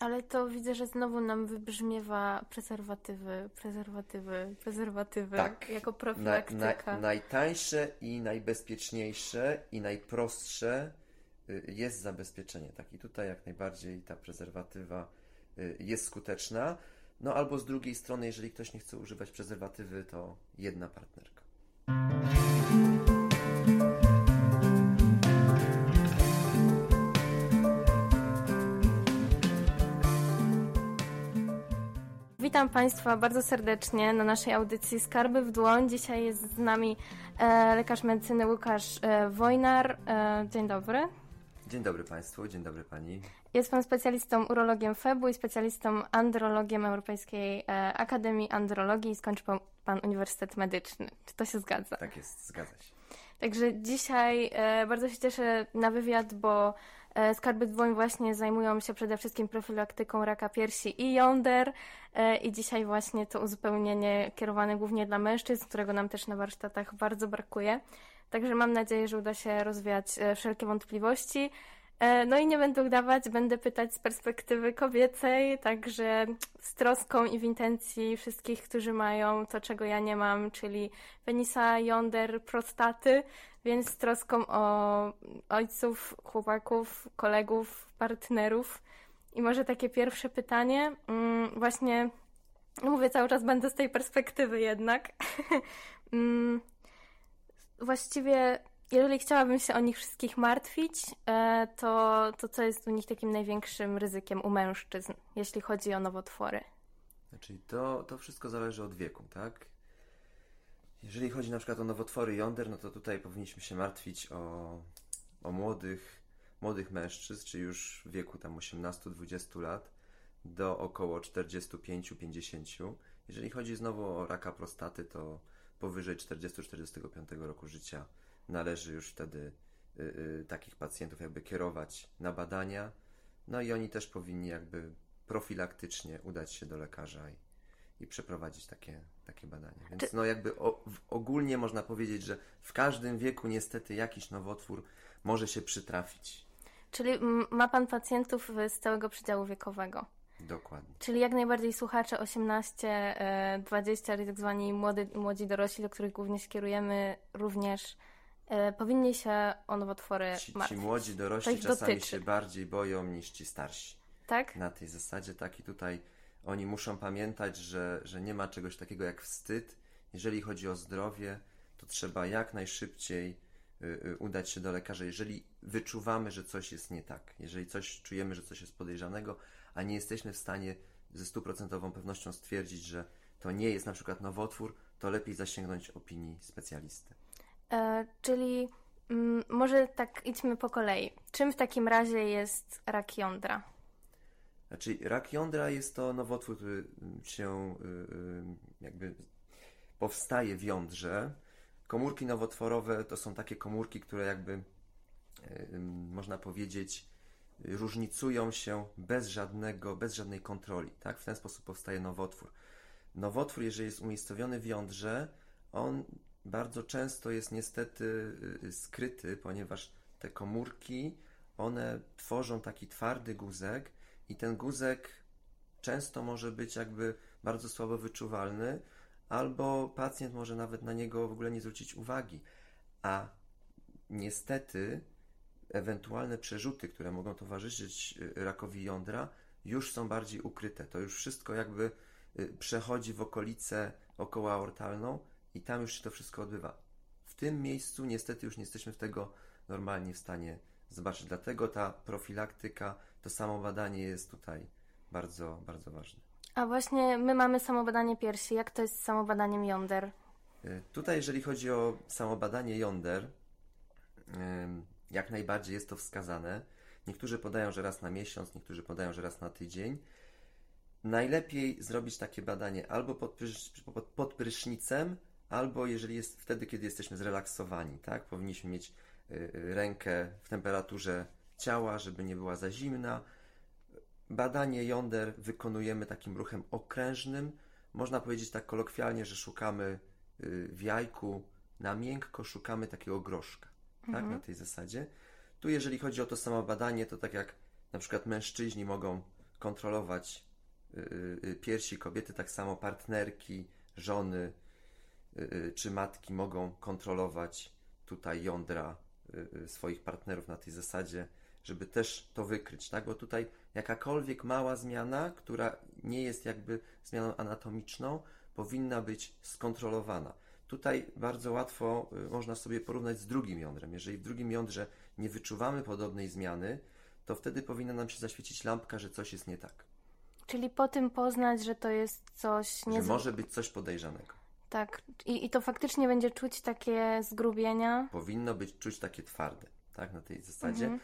Ale to widzę, że znowu nam wybrzmiewa prezerwatywy, prezerwatywy, prezerwatywy Tak. jako Na, profilaktyka. na, najtańsze i najbezpieczniejsze i najprostsze y, jest zabezpieczenie. Tak, i tutaj jak najbardziej ta prezerwatywa y, jest skuteczna. No albo z drugiej strony, jeżeli ktoś nie chce używać prezerwatywy, to jedna partnerka. Witam Państwa bardzo serdecznie na naszej audycji Skarby w dłoń. Dzisiaj jest z nami e, lekarz medycyny Łukasz e, Wojnar. E, dzień dobry. Dzień dobry Państwu, dzień dobry Pani. Jest Pan specjalistą urologiem FEB-u i specjalistą andrologiem Europejskiej Akademii Andrologii i skończył pan, Uniwersytet Medyczny. Czy to się zgadza? Tak jest, zgadza się. Także dzisiaj bardzo się cieszę na wywiad, bo Skarby Dwoń właśnie zajmują się przede wszystkim profilaktyką raka piersi i jąder e, i dzisiaj właśnie to uzupełnienie kierowane głównie dla mężczyzn, którego nam też na warsztatach bardzo brakuje. Także mam nadzieję, że uda się rozwiać e, wszelkie wątpliwości. E, No i nie będę udawać, będę pytać z perspektywy kobiecej, także z troską i w intencji wszystkich, którzy mają to, czego ja nie mam, czyli penisa, jąder, prostaty, więc z troską o ojców, chłopaków, kolegów, partnerów. I może takie pierwsze pytanie, mm, właśnie, mówię cały czas będę z tej perspektywy jednak. Mm, Właściwie, jeżeli chciałabym się o nich wszystkich martwić, e, to, to co jest u nich takim największym ryzykiem u mężczyzn, jeśli chodzi o nowotwory? Znaczy to, to wszystko zależy od wieku, tak? Jeżeli chodzi na przykład o nowotwory jąder, no to tutaj powinniśmy się martwić o, o młodych, młodych mężczyzn, czy już w wieku tam 18-20 lat do około 45-50. Jeżeli chodzi znowu o raka prostaty, to powyżej 40-45 roku życia należy już wtedy y, y, takich pacjentów jakby kierować na badania. No i oni też powinni jakby profilaktycznie udać się do lekarza i, i przeprowadzić takie, takie badania. Więc no jakby o, ogólnie można powiedzieć, że w każdym wieku niestety jakiś nowotwór może się przytrafić. Czyli ma Pan pacjentów z całego przedziału wiekowego? Dokładnie. Czyli jak najbardziej słuchacze 18, e, 20, czyli tak zwani młody, młodzi dorośli, do których głównie się kierujemy, również e, powinni się o nowotwory Ci, ci martwić. młodzi To dorośli czasami dotyczy. się bardziej boją niż ci starsi. Tak? Na tej zasadzie tak i tutaj oni muszą pamiętać, że, że nie ma czegoś takiego jak wstyd. Jeżeli chodzi o zdrowie, to trzeba jak najszybciej y, y, udać się do lekarza, jeżeli wyczuwamy, że coś jest nie tak, jeżeli coś czujemy, że coś jest podejrzanego, a nie jesteśmy w stanie ze stuprocentową pewnością stwierdzić, że to nie jest na przykład nowotwór, to lepiej zasięgnąć opinii specjalisty. E, czyli mm, może tak idźmy po kolei. Czym w takim razie jest rak jądra? Znaczy, rak jądra jest to nowotwór, który mm, się y, y, jakby powstaje w jądrze. Komórki nowotworowe to są takie komórki, które jakby y, można powiedzieć różnicują się bez żadnego, bez żadnej kontroli. Tak? W ten sposób powstaje nowotwór. Nowotwór, jeżeli jest umiejscowiony w jądrze, on bardzo często jest niestety y, y, skryty, ponieważ te komórki, one tworzą taki twardy guzek i ten guzek często może być jakby bardzo słabo wyczuwalny, albo pacjent może nawet na niego w ogóle nie zwrócić uwagi. A niestety ewentualne przerzuty, które mogą towarzyszyć y, rakowi jądra, już są bardziej ukryte. To już wszystko jakby przechodzi w okolicę około aortalną i tam już się to wszystko odbywa. W tym miejscu niestety już nie jesteśmy w tego normalnie w stanie zobaczyć. Dlatego ta profilaktyka, to samo badanie jest tutaj bardzo, bardzo ważne. A właśnie my mamy samobadanie piersi. Jak to jest z samobadaniem jąder? Y, Tutaj, jeżeli chodzi o samo badanie jąder, jak najbardziej jest to wskazane. Niektórzy podają, że raz na miesiąc, niektórzy podają, że raz na tydzień. Najlepiej zrobić takie badanie albo pod, prysz- pod, pod prysznicem, albo jeżeli jest wtedy, kiedy jesteśmy zrelaksowani, tak? Powinniśmy mieć y, y, rękę w temperaturze ciała, żeby nie była za zimna. Badanie jąder wykonujemy takim ruchem okrężnym. Można powiedzieć tak kolokwialnie, że szukamy y, w jajku na miękko, szukamy takiego groszka, tak? Na tej zasadzie. Tu, jeżeli chodzi o to samo badanie, to tak jak na przykład mężczyźni mogą kontrolować piersi kobiety, tak samo partnerki, żony czy matki mogą kontrolować tutaj jądra swoich partnerów na tej zasadzie, żeby też to wykryć, tak? Bo tutaj jakakolwiek mała zmiana, która nie jest jakby zmianą anatomiczną, powinna być skontrolowana. Tutaj bardzo łatwo y, można sobie porównać z drugim jądrem. Jeżeli w drugim jądrze nie wyczuwamy podobnej zmiany, to wtedy powinna nam się zaświecić lampka, że coś jest nie tak. Czyli po tym poznać, że to jest coś nie. Że może być coś podejrzanego. Tak, I, i to faktycznie będzie czuć takie zgrubienia. Powinno być czuć takie twarde, tak, na tej zasadzie. Mhm.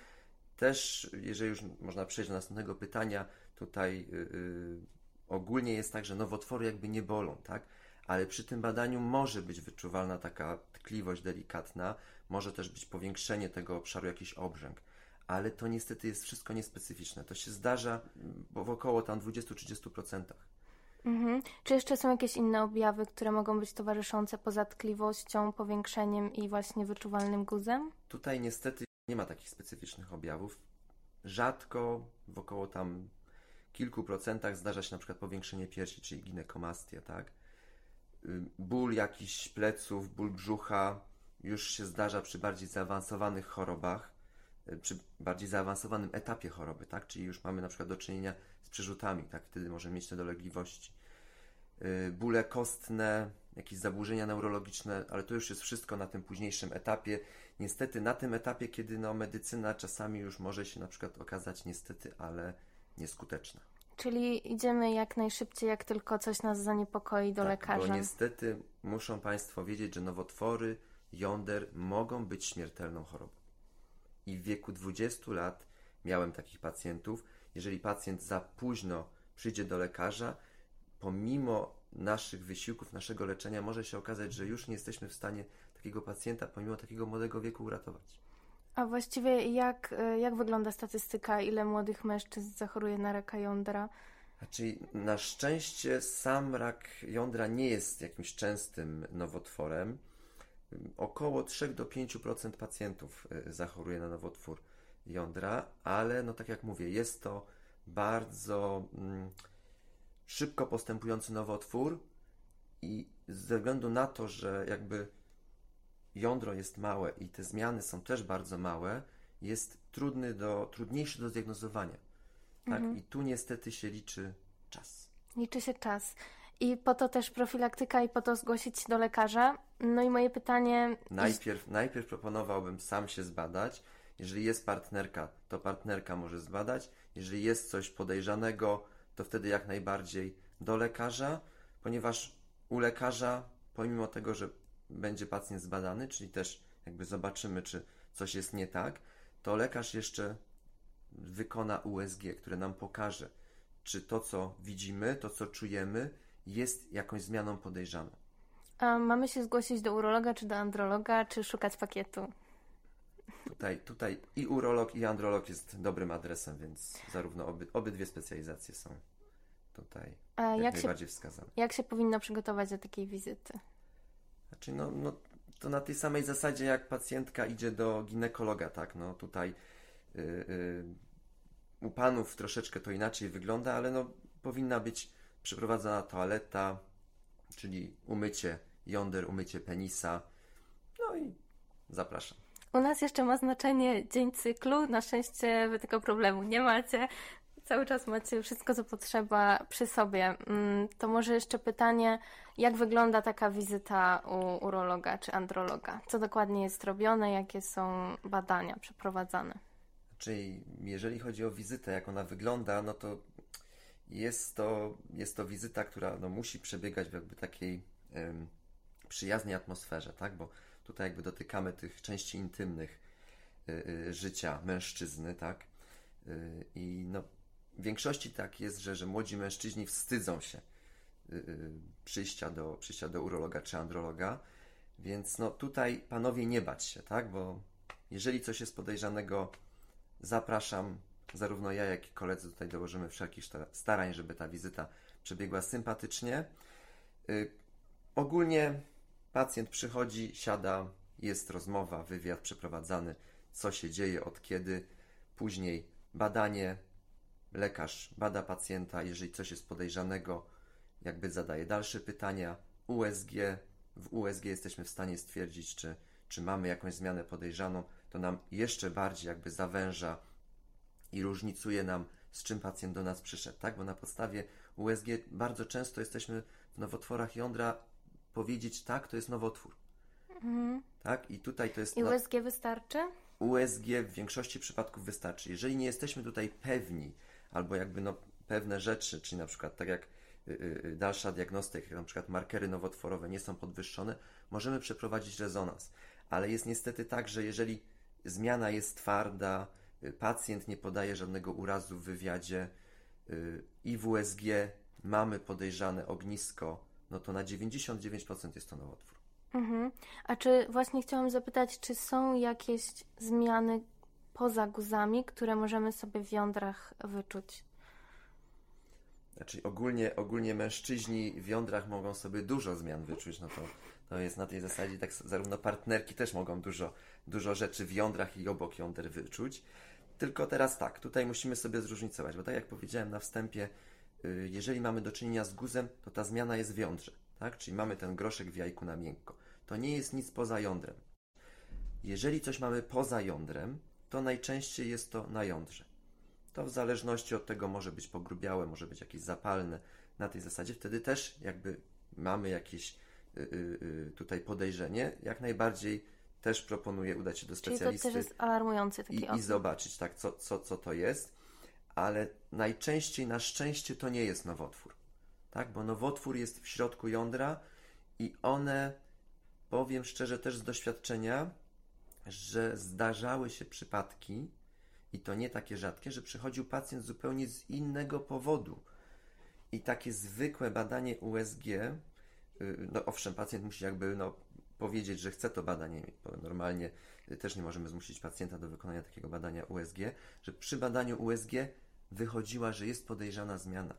Też, jeżeli już można przejść do następnego pytania, tutaj yy, ogólnie jest tak, że nowotwory jakby nie bolą, tak? Ale przy tym badaniu może być wyczuwalna taka tkliwość delikatna, może też być powiększenie tego obszaru, jakiś obrzęk. Ale to niestety jest wszystko niespecyficzne. To się zdarza w około tam 20-30%. Mhm. Czy jeszcze są jakieś inne objawy, które mogą być towarzyszące poza tkliwością, powiększeniem i właśnie wyczuwalnym guzem? Tutaj niestety nie ma takich specyficznych objawów. Rzadko, w około tam kilku procentach zdarza się na przykład powiększenie piersi, czyli ginekomastia, tak? Ból jakiś pleców, ból brzucha już się zdarza przy bardziej zaawansowanych chorobach, przy bardziej zaawansowanym etapie choroby, tak? Czyli już mamy na przykład do czynienia z przerzutami, tak? Wtedy możemy mieć te dolegliwości. Y, bóle kostne, jakieś zaburzenia neurologiczne, ale to już jest wszystko na tym późniejszym etapie. Niestety na tym etapie, kiedy no, medycyna czasami już może się na przykład okazać niestety, ale nieskuteczna. Czyli idziemy jak najszybciej, jak tylko coś nas zaniepokoi do tak, lekarza. Bo niestety muszą Państwo wiedzieć, że nowotwory jąder mogą być śmiertelną chorobą. I w wieku 20 lat miałem takich pacjentów. Jeżeli pacjent za późno przyjdzie do lekarza, pomimo naszych wysiłków, naszego leczenia, może się okazać, że już nie jesteśmy w stanie takiego pacjenta, pomimo takiego młodego wieku, uratować. A właściwie jak, e, jak wygląda statystyka, ile młodych mężczyzn zachoruje na raka jądra? Znaczy, na szczęście sam rak jądra nie jest jakimś częstym nowotworem. Około 3 do 5% pacjentów e, zachoruje na nowotwór jądra, ale no tak jak mówię, jest to bardzo mm, szybko postępujący nowotwór i ze względu na to, że jakby jądro jest małe i te zmiany są też bardzo małe, jest trudny do, trudniejszy do zdiagnozowania. Tak? Mhm. I tu niestety się liczy czas. Liczy się czas. I po to też profilaktyka i po to zgłosić do lekarza. No i moje pytanie. Najpierw, najpierw proponowałbym sam się zbadać. Jeżeli jest partnerka, to partnerka może zbadać. Jeżeli jest coś podejrzanego, to wtedy jak najbardziej do lekarza, ponieważ u lekarza, pomimo tego, że będzie pacjent zbadany, czyli też jakby zobaczymy, czy coś jest nie tak, to lekarz jeszcze wykona USG, które nam pokaże, czy to, co widzimy, to, co czujemy, jest jakąś zmianą podejrzaną. A mamy się zgłosić do urologa, czy do androloga, czy szukać pakietu? Tutaj, tutaj i urolog, i androlog jest dobrym adresem, więc zarówno oby, obydwie specjalizacje są tutaj A jak, jak najbardziej się, wskazane. Jak się powinno przygotować do takiej wizyty? Znaczy, no, no, to na tej samej zasadzie, jak pacjentka idzie do ginekologa, tak? No tutaj yy, yy, u panów troszeczkę to inaczej wygląda, ale no, powinna być przeprowadzona toaleta, czyli umycie jąder, umycie penisa. No i zapraszam. U nas jeszcze ma znaczenie dzień cyklu. Na szczęście wy tego problemu nie macie. Cały czas macie wszystko, co potrzeba przy sobie. Mm, to może jeszcze pytanie, jak wygląda taka wizyta u urologa czy androloga? Co dokładnie jest robione? Jakie są badania przeprowadzane? Czyli jeżeli chodzi o wizytę, jak ona wygląda, no to jest to, jest to wizyta, która no, musi przebiegać w jakby takiej ym, przyjaznej atmosferze, tak? Bo tutaj jakby dotykamy tych części intymnych y, y, życia mężczyzny, tak? Y, I no, w większości tak jest, że, że młodzi mężczyźni wstydzą się yy, przyjścia, do, przyjścia do urologa czy androloga, więc no tutaj panowie nie bać się, tak? Bo jeżeli coś jest podejrzanego, zapraszam, zarówno ja, jak i koledzy tutaj dołożymy wszelkich starań, żeby ta wizyta przebiegła sympatycznie. Yy, ogólnie pacjent przychodzi, siada, jest rozmowa, wywiad przeprowadzany, co się dzieje, od kiedy, później badanie, lekarz bada pacjenta, jeżeli coś jest podejrzanego, jakby zadaje dalsze pytania. USG, w USG jesteśmy w stanie stwierdzić, czy, czy mamy jakąś zmianę podejrzaną, to nam jeszcze bardziej jakby zawęża i różnicuje nam, z czym pacjent do nas przyszedł, tak? Bo na podstawie USG bardzo często jesteśmy w nowotworach jądra powiedzieć, tak, to jest nowotwór. Mhm. Tak? I tutaj to jest. I na- USG wystarczy? USG w większości przypadków wystarczy. Jeżeli nie jesteśmy tutaj pewni, albo jakby no, pewne rzeczy, czyli na przykład tak jak y, y, dalsza diagnostyka, jak na przykład markery nowotworowe nie są podwyższone, możemy przeprowadzić rezonans. Ale jest niestety tak, że jeżeli zmiana jest twarda, y, pacjent nie podaje żadnego urazu w wywiadzie y, i w USG mamy podejrzane ognisko, no to na 99% jest to nowotwór. Mhm. A czy właśnie chciałam zapytać, czy są jakieś zmiany poza guzami, które możemy sobie w jądrach wyczuć? Znaczy ogólnie, ogólnie mężczyźni w jądrach mogą sobie dużo zmian wyczuć, no to, to jest na tej zasadzie, tak zarówno partnerki też mogą dużo, dużo rzeczy w jądrach i obok jąder wyczuć. Tylko teraz tak, tutaj musimy sobie zróżnicować, bo tak jak powiedziałem na wstępie, y, jeżeli mamy do czynienia z guzem, to ta zmiana jest w jądrze, tak? Czyli mamy ten groszek w jajku na miękko. To nie jest nic poza jądrem. Jeżeli coś mamy poza jądrem, to najczęściej jest to na jądrze. To w zależności od tego może być pogrubiałe, może być jakieś zapalne. Na tej zasadzie wtedy też jakby mamy jakieś y, y, tutaj podejrzenie. Jak najbardziej też proponuję udać się do Czyli to specjalisty też jest alarmujący taki i, i zobaczyć, tak, co, co, co to jest. Ale najczęściej, na szczęście, to nie jest nowotwór. Tak, bo nowotwór jest w środku jądra i one, powiem szczerze też z doświadczenia, że zdarzały się przypadki, i to nie takie rzadkie, że przychodził pacjent zupełnie z innego powodu. I takie zwykłe badanie USG, y, no owszem, pacjent musi jakby no, powiedzieć, że chce to badanie, bo normalnie też nie możemy zmusić pacjenta do wykonania takiego badania USG, że przy badaniu USG wychodziła, że jest podejrzana zmiana.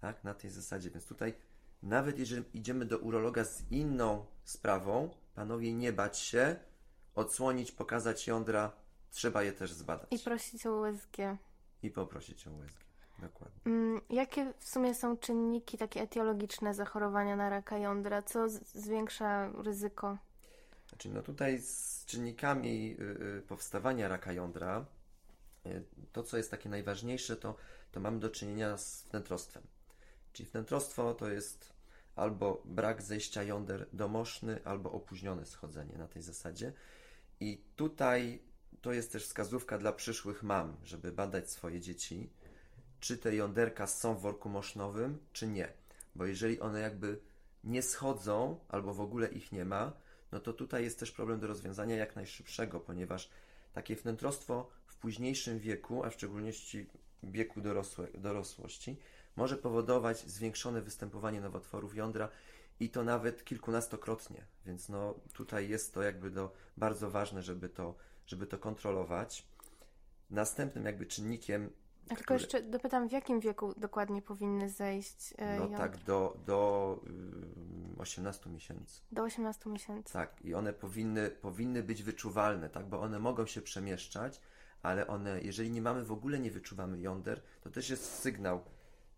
Tak, na tej zasadzie. Więc tutaj, nawet jeżeli idziemy do urologa z inną sprawą, panowie nie bać się, odsłonić, pokazać jądra, trzeba je też zbadać. I prosić o USG. I poprosić o USG. Dokładnie. Mm, Jakie w sumie są czynniki takie etiologiczne zachorowania na raka jądra? Co zwiększa ryzyko? Znaczy, no tutaj z czynnikami y, y, powstawania raka jądra, y, to co jest takie najważniejsze, to, to mamy do czynienia z wnętrostwem. Czyli wnętrostwo to jest albo brak zejścia jąder domoszny, albo opóźnione schodzenie na tej zasadzie. I tutaj to jest też wskazówka dla przyszłych mam, żeby badać swoje dzieci, czy te jąderka są w worku mosznowym, czy nie. Bo jeżeli one jakby nie schodzą, albo w ogóle ich nie ma, no to tutaj jest też problem do rozwiązania jak najszybszego, ponieważ takie wnętrostwo w późniejszym wieku, a w szczególności wieku dorosłe, dorosłości, może powodować zwiększone występowanie nowotworów jądra i to nawet kilkunastokrotnie. Więc no tutaj jest to jakby do, bardzo ważne, żeby to, żeby to kontrolować. Następnym jakby czynnikiem A tylko jeszcze dopytam, w jakim wieku dokładnie powinny zejść e, no jądra? tak do, do y, 18 miesięcy. Do 18 miesięcy. Tak, i one powinny, powinny być wyczuwalne, tak, bo one mogą się przemieszczać, ale one, jeżeli nie mamy w ogóle, nie wyczuwamy jąder, to też jest sygnał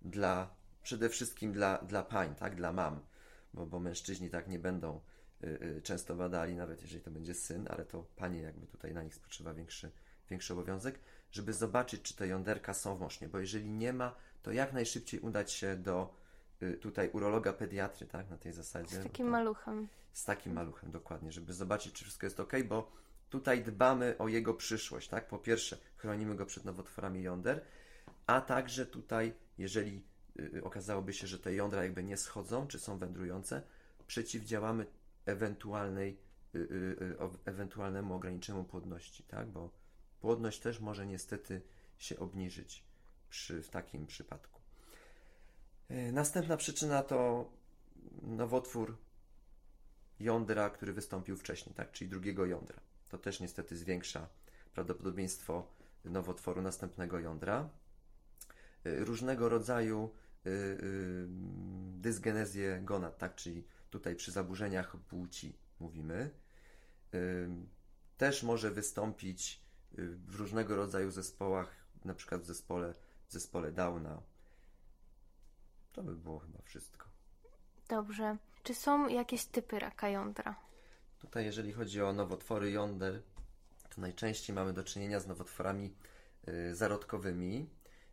dla, przede wszystkim dla, dla pań, tak, dla mam, bo, bo mężczyźni tak nie będą y, y, często badali, nawet jeżeli to będzie syn, ale to panie jakby tutaj na nich spoczywa większy, większy obowiązek, żeby zobaczyć, czy te jąderka są w mosznie, bo jeżeli nie ma, to jak najszybciej udać się do y, tutaj urologa pediatry, tak, na tej zasadzie. Z bo takim to- maluchem. z takim maluchem, dokładnie, żeby zobaczyć, czy wszystko jest ok, bo tutaj dbamy o jego przyszłość, tak? Po pierwsze, chronimy go przed nowotworami jąder, a także tutaj, jeżeli y, okazałoby się, że te jądra jakby nie schodzą, czy są wędrujące, przeciwdziałamy ewentualnej, y, ewentualnemu ograniczeniu płodności, tak? Bo płodność też może niestety się obniżyć przy, w takim przypadku. Y, Następna przyczyna to nowotwór jądra, który wystąpił wcześniej, tak? czyli drugiego jądra. To też niestety zwiększa prawdopodobieństwo nowotworu następnego jądra. Y, Różnego rodzaju y, dysgenezję gonad, tak? czyli tutaj przy zaburzeniach płci mówimy. Też może wystąpić w różnego rodzaju zespołach, na przykład w zespole zespole Downa. To by było chyba wszystko. Dobrze. Czy są jakieś typy raka jądra? Tutaj, jeżeli chodzi o nowotwory jąder, to najczęściej mamy do czynienia z nowotworami y, zarodkowymi.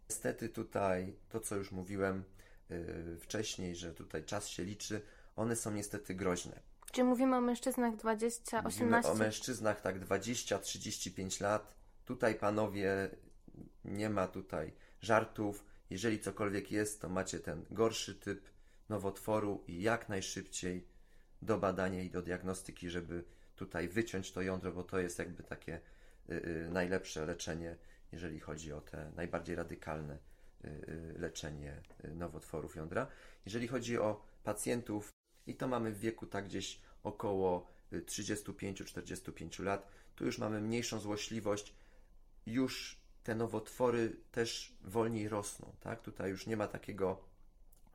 Niestety tutaj to, co już mówiłem y, wcześniej, że tutaj czas się liczy, one są niestety groźne. Czy mówimy o mężczyznach 20, Mówimy 18? o mężczyznach tak 20-35 lat. Tutaj panowie nie ma tutaj żartów. Jeżeli cokolwiek jest, to macie ten gorszy typ nowotworu i jak najszybciej do badania i do diagnostyki, żeby tutaj wyciąć to jądro, bo to jest jakby takie y, y, najlepsze leczenie, jeżeli chodzi o te najbardziej radykalne y, y, leczenie y, nowotworów jądra. Jeżeli chodzi o pacjentów, i to mamy w wieku tak gdzieś około y, 35-45 lat, tu już mamy mniejszą złośliwość, już te nowotwory też wolniej rosną, tak? Tutaj już nie ma takiego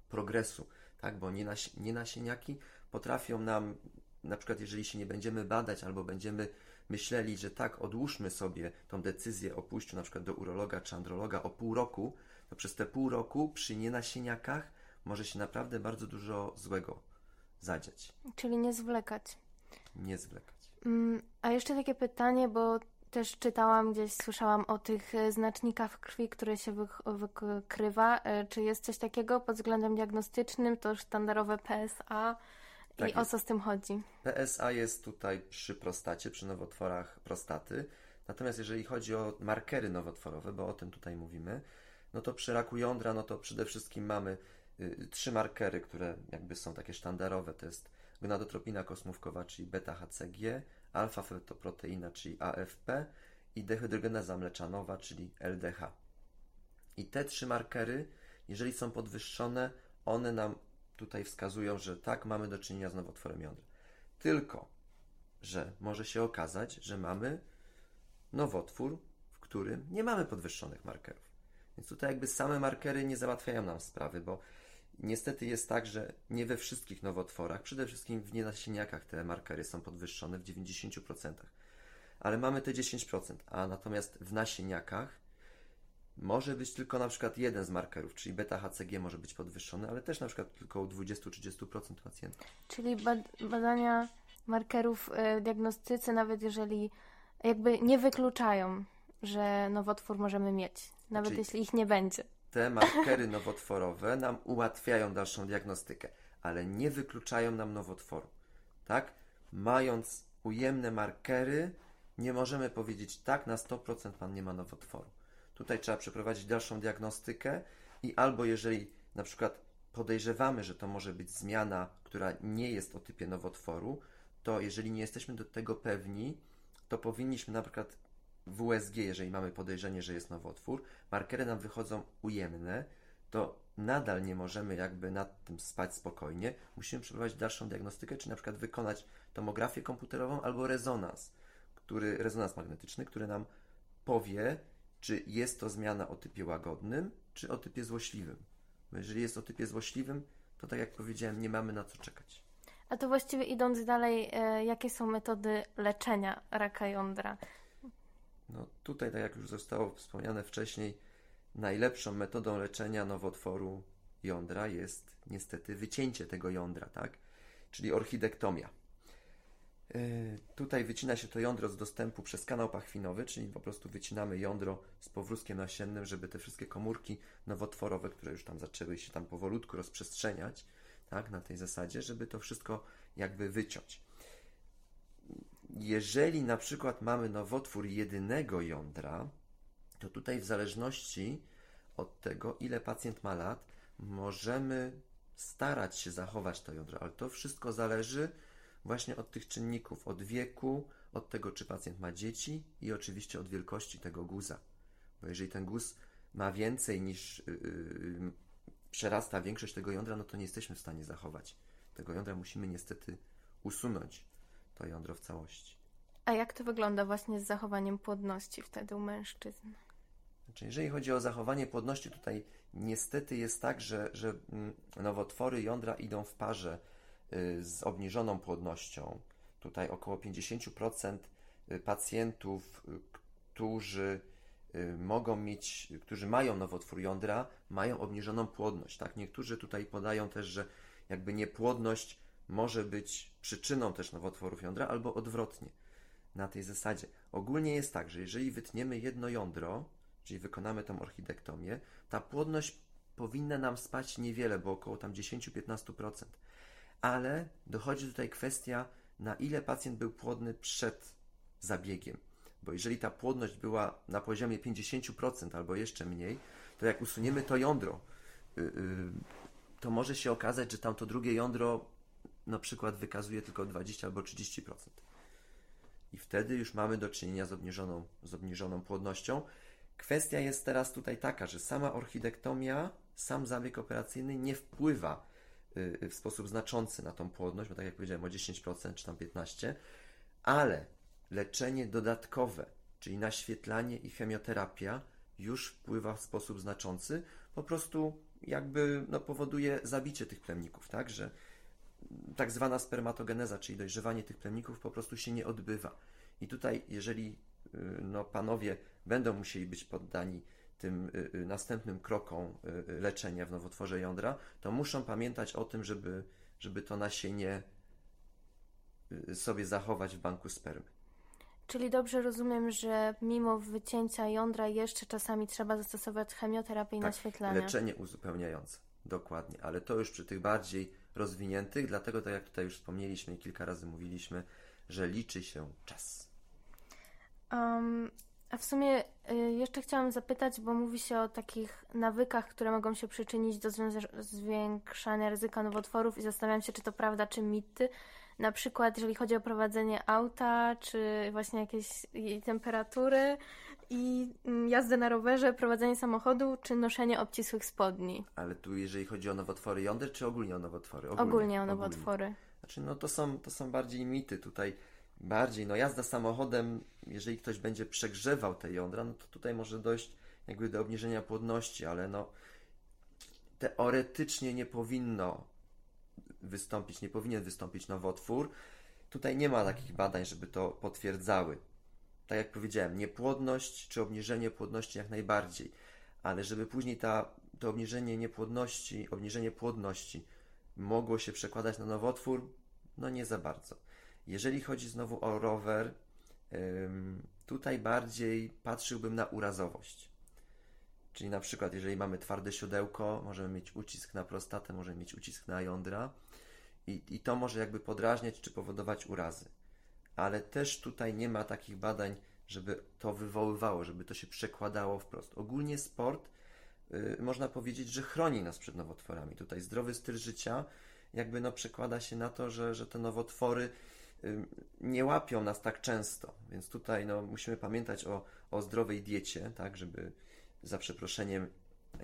progresu, tak? Bo nienas- nienasieniaki potrafią nam, na przykład jeżeli się nie będziemy badać albo będziemy myśleli, że tak, odłóżmy sobie tą decyzję o pójściu na przykład do urologa czy androloga o pół roku, to przez te pół roku przy nienasieniakach może się naprawdę bardzo dużo złego zadziać. Czyli nie zwlekać. Nie zwlekać. Mm, A jeszcze takie pytanie, bo też czytałam gdzieś, słyszałam o tych e, znacznikach krwi, które się wykrywa. E, Czy jest coś takiego pod względem diagnostycznym? To sztandarowe PSA. Tak I o jest. co z tym chodzi? PSA jest tutaj przy prostacie, przy nowotworach prostaty. Natomiast jeżeli chodzi o markery nowotworowe, bo o tym tutaj mówimy, no to przy raku jądra, no to przede wszystkim mamy trzy markery, które jakby są takie sztandarowe. To jest gonadotropina kosmówkowa, czyli beta-HCG, alfa-fetoproteina, czyli AFP i dehydrogeneza mleczanowa, czyli LDH. I te trzy markery, jeżeli są podwyższone, one nam tutaj wskazują, że tak, mamy do czynienia z nowotworem jądra. Tylko, że może się okazać, że mamy nowotwór, w którym nie mamy podwyższonych markerów. Więc tutaj jakby same markery nie załatwiają nam sprawy, bo niestety jest tak, że nie we wszystkich nowotworach, przede wszystkim w nienasieniakach te markery są podwyższone w 90%. Ale mamy te 10%, a natomiast w nasieniakach może być tylko na przykład jeden z markerów, czyli beta-HCG może być podwyższony, ale też na przykład tylko u 20-30% pacjentów. Czyli bad- badania markerów e, w diagnostyce, nawet jeżeli jakby nie wykluczają, że nowotwór możemy mieć, nawet Czyli- jeśli ich nie będzie. Te markery nowotworowe nam ułatwiają dalszą diagnostykę, ale nie wykluczają nam nowotworu. Tak? Mając ujemne markery, nie możemy powiedzieć tak, na 100% pan nie ma nowotworu. Tutaj trzeba przeprowadzić dalszą diagnostykę i albo jeżeli na przykład podejrzewamy, że to może być zmiana, która nie jest o typie nowotworu, to jeżeli nie jesteśmy do tego pewni, to powinniśmy na przykład w USG, jeżeli mamy podejrzenie, że jest nowotwór, markery nam wychodzą ujemne, to nadal nie możemy jakby nad tym spać spokojnie. Musimy przeprowadzić dalszą diagnostykę, czy na przykład wykonać tomografię komputerową albo rezonans, który, rezonans magnetyczny, który nam powie, czy jest to zmiana o typie łagodnym, czy o typie złośliwym. Bo jeżeli jest o typie złośliwym, to tak jak powiedziałem, nie mamy na co czekać. A to właściwie idąc dalej, e, jakie są metody leczenia raka jądra? No tutaj, tak jak już zostało wspomniane wcześniej, najlepszą metodą leczenia nowotworu jądra jest niestety wycięcie tego jądra, tak? Czyli orchidektomia. Yy, tutaj wycina się to jądro z dostępu przez kanał pachwinowy, czyli po prostu wycinamy jądro z powrózkiem nasiennym, żeby te wszystkie komórki nowotworowe, które już tam zaczęły się tam powolutku rozprzestrzeniać, tak, na tej zasadzie, żeby to wszystko jakby wyciąć. Jeżeli na przykład mamy nowotwór jedynego jądra, to tutaj w zależności od tego, ile pacjent ma lat, możemy starać się zachować to jądro, ale to wszystko zależy właśnie od tych czynników, od wieku, od tego, czy pacjent ma dzieci i oczywiście od wielkości tego guza. Bo jeżeli ten guz ma więcej niż yy, przerasta większość tego jądra, no to nie jesteśmy w stanie zachować tego jądra. Musimy niestety usunąć to jądro w całości. A jak to wygląda właśnie z zachowaniem płodności wtedy u mężczyzn? Znaczy, jeżeli chodzi o zachowanie płodności, tutaj niestety jest tak, że, że mm, nowotwory jądra idą w parze y, z obniżoną płodnością. Tutaj około 50% y, pacjentów, y, którzy mogą mieć, którzy mają nowotwór jądra, mają obniżoną płodność. Tak? Niektórzy tutaj podają też, że jakby niepłodność może być przyczyną też nowotworów jądra, albo odwrotnie. Na tej zasadzie. Ogólnie jest tak, że jeżeli wytniemy jedno jądro, czyli wykonamy tą orchidektomię, ta płodność powinna nam spać niewiele, bo około tam 10-15%. Ale dochodzi tutaj kwestia, na ile pacjent był płodny przed zabiegiem. Bo jeżeli ta płodność była na poziomie 50% albo jeszcze mniej, to jak usuniemy to jądro, yy, yy, to może się okazać, że tam to drugie jądro na przykład wykazuje tylko 20 albo 30%. I wtedy już mamy do czynienia z obniżoną, z obniżoną płodnością. Kwestia jest teraz tutaj taka, że sama orchidektomia, sam zabieg operacyjny nie wpływa y, w sposób znaczący na tą płodność, bo tak jak powiedziałem o 10% czy tam 15%, ale leczenie dodatkowe, czyli naświetlanie i chemioterapia już wpływa w sposób znaczący, po prostu jakby no, powoduje zabicie tych plemników, tak, że tak zwana spermatogeneza, czyli dojrzewanie tych plemników po prostu się nie odbywa. I tutaj, jeżeli y, no, panowie będą musieli być poddani tym y, y, następnym krokom leczenia w nowotworze jądra, to muszą pamiętać o tym, żeby, żeby to nasienie sobie zachować w banku spermy. Czyli dobrze rozumiem, że mimo wycięcia jądra jeszcze czasami trzeba zastosować chemioterapię i tak, naświetlanie. leczenie uzupełniające. Dokładnie, ale to już przy tych bardziej rozwiniętych, dlatego tak jak tutaj już wspomnieliśmy i kilka razy mówiliśmy, że liczy się czas. Um, a w sumie y, jeszcze chciałam zapytać, bo mówi się o takich nawykach, które mogą się przyczynić do zwiększania ryzyka nowotworów i zastanawiam się, czy to prawda, czy mity. Na przykład, jeżeli chodzi o prowadzenie auta, czy właśnie jakieś temperatury i mm, jazdę na rowerze, prowadzenie samochodu, czy noszenie obcisłych spodni. Ale tu jeżeli chodzi o nowotwory jąder, czy ogólnie o nowotwory? Ogólnie, ogólnie o nowotwory. Ogólnie. Znaczy, no to są, to są bardziej mity tutaj. Bardziej, no jazda samochodem, jeżeli ktoś będzie przegrzewał te jądra, no to tutaj może dojść jakby do obniżenia płodności, ale no teoretycznie nie powinno wystąpić, nie powinien wystąpić nowotwór. Tutaj nie ma takich badań, żeby to potwierdzały. Tak jak powiedziałem, niepłodność czy obniżenie płodności jak najbardziej, ale żeby później ta, to obniżenie niepłodności, obniżenie płodności mogło się przekładać na nowotwór, no nie za bardzo. Jeżeli chodzi znowu o rower, tutaj bardziej patrzyłbym na urazowość. Czyli na przykład, jeżeli mamy twarde siodełko, możemy mieć ucisk na prostatę, możemy mieć ucisk na jądra i, i to może jakby podrażniać czy powodować urazy. Ale też tutaj nie ma takich badań, żeby to wywoływało, żeby to się przekładało wprost. Ogólnie sport yy, można powiedzieć, że chroni nas przed nowotworami. Tutaj zdrowy styl życia jakby no przekłada się na to, że, że te nowotwory yy, nie łapią nas tak często. Więc tutaj no, musimy pamiętać o, o zdrowej diecie, tak, żeby za przeproszeniem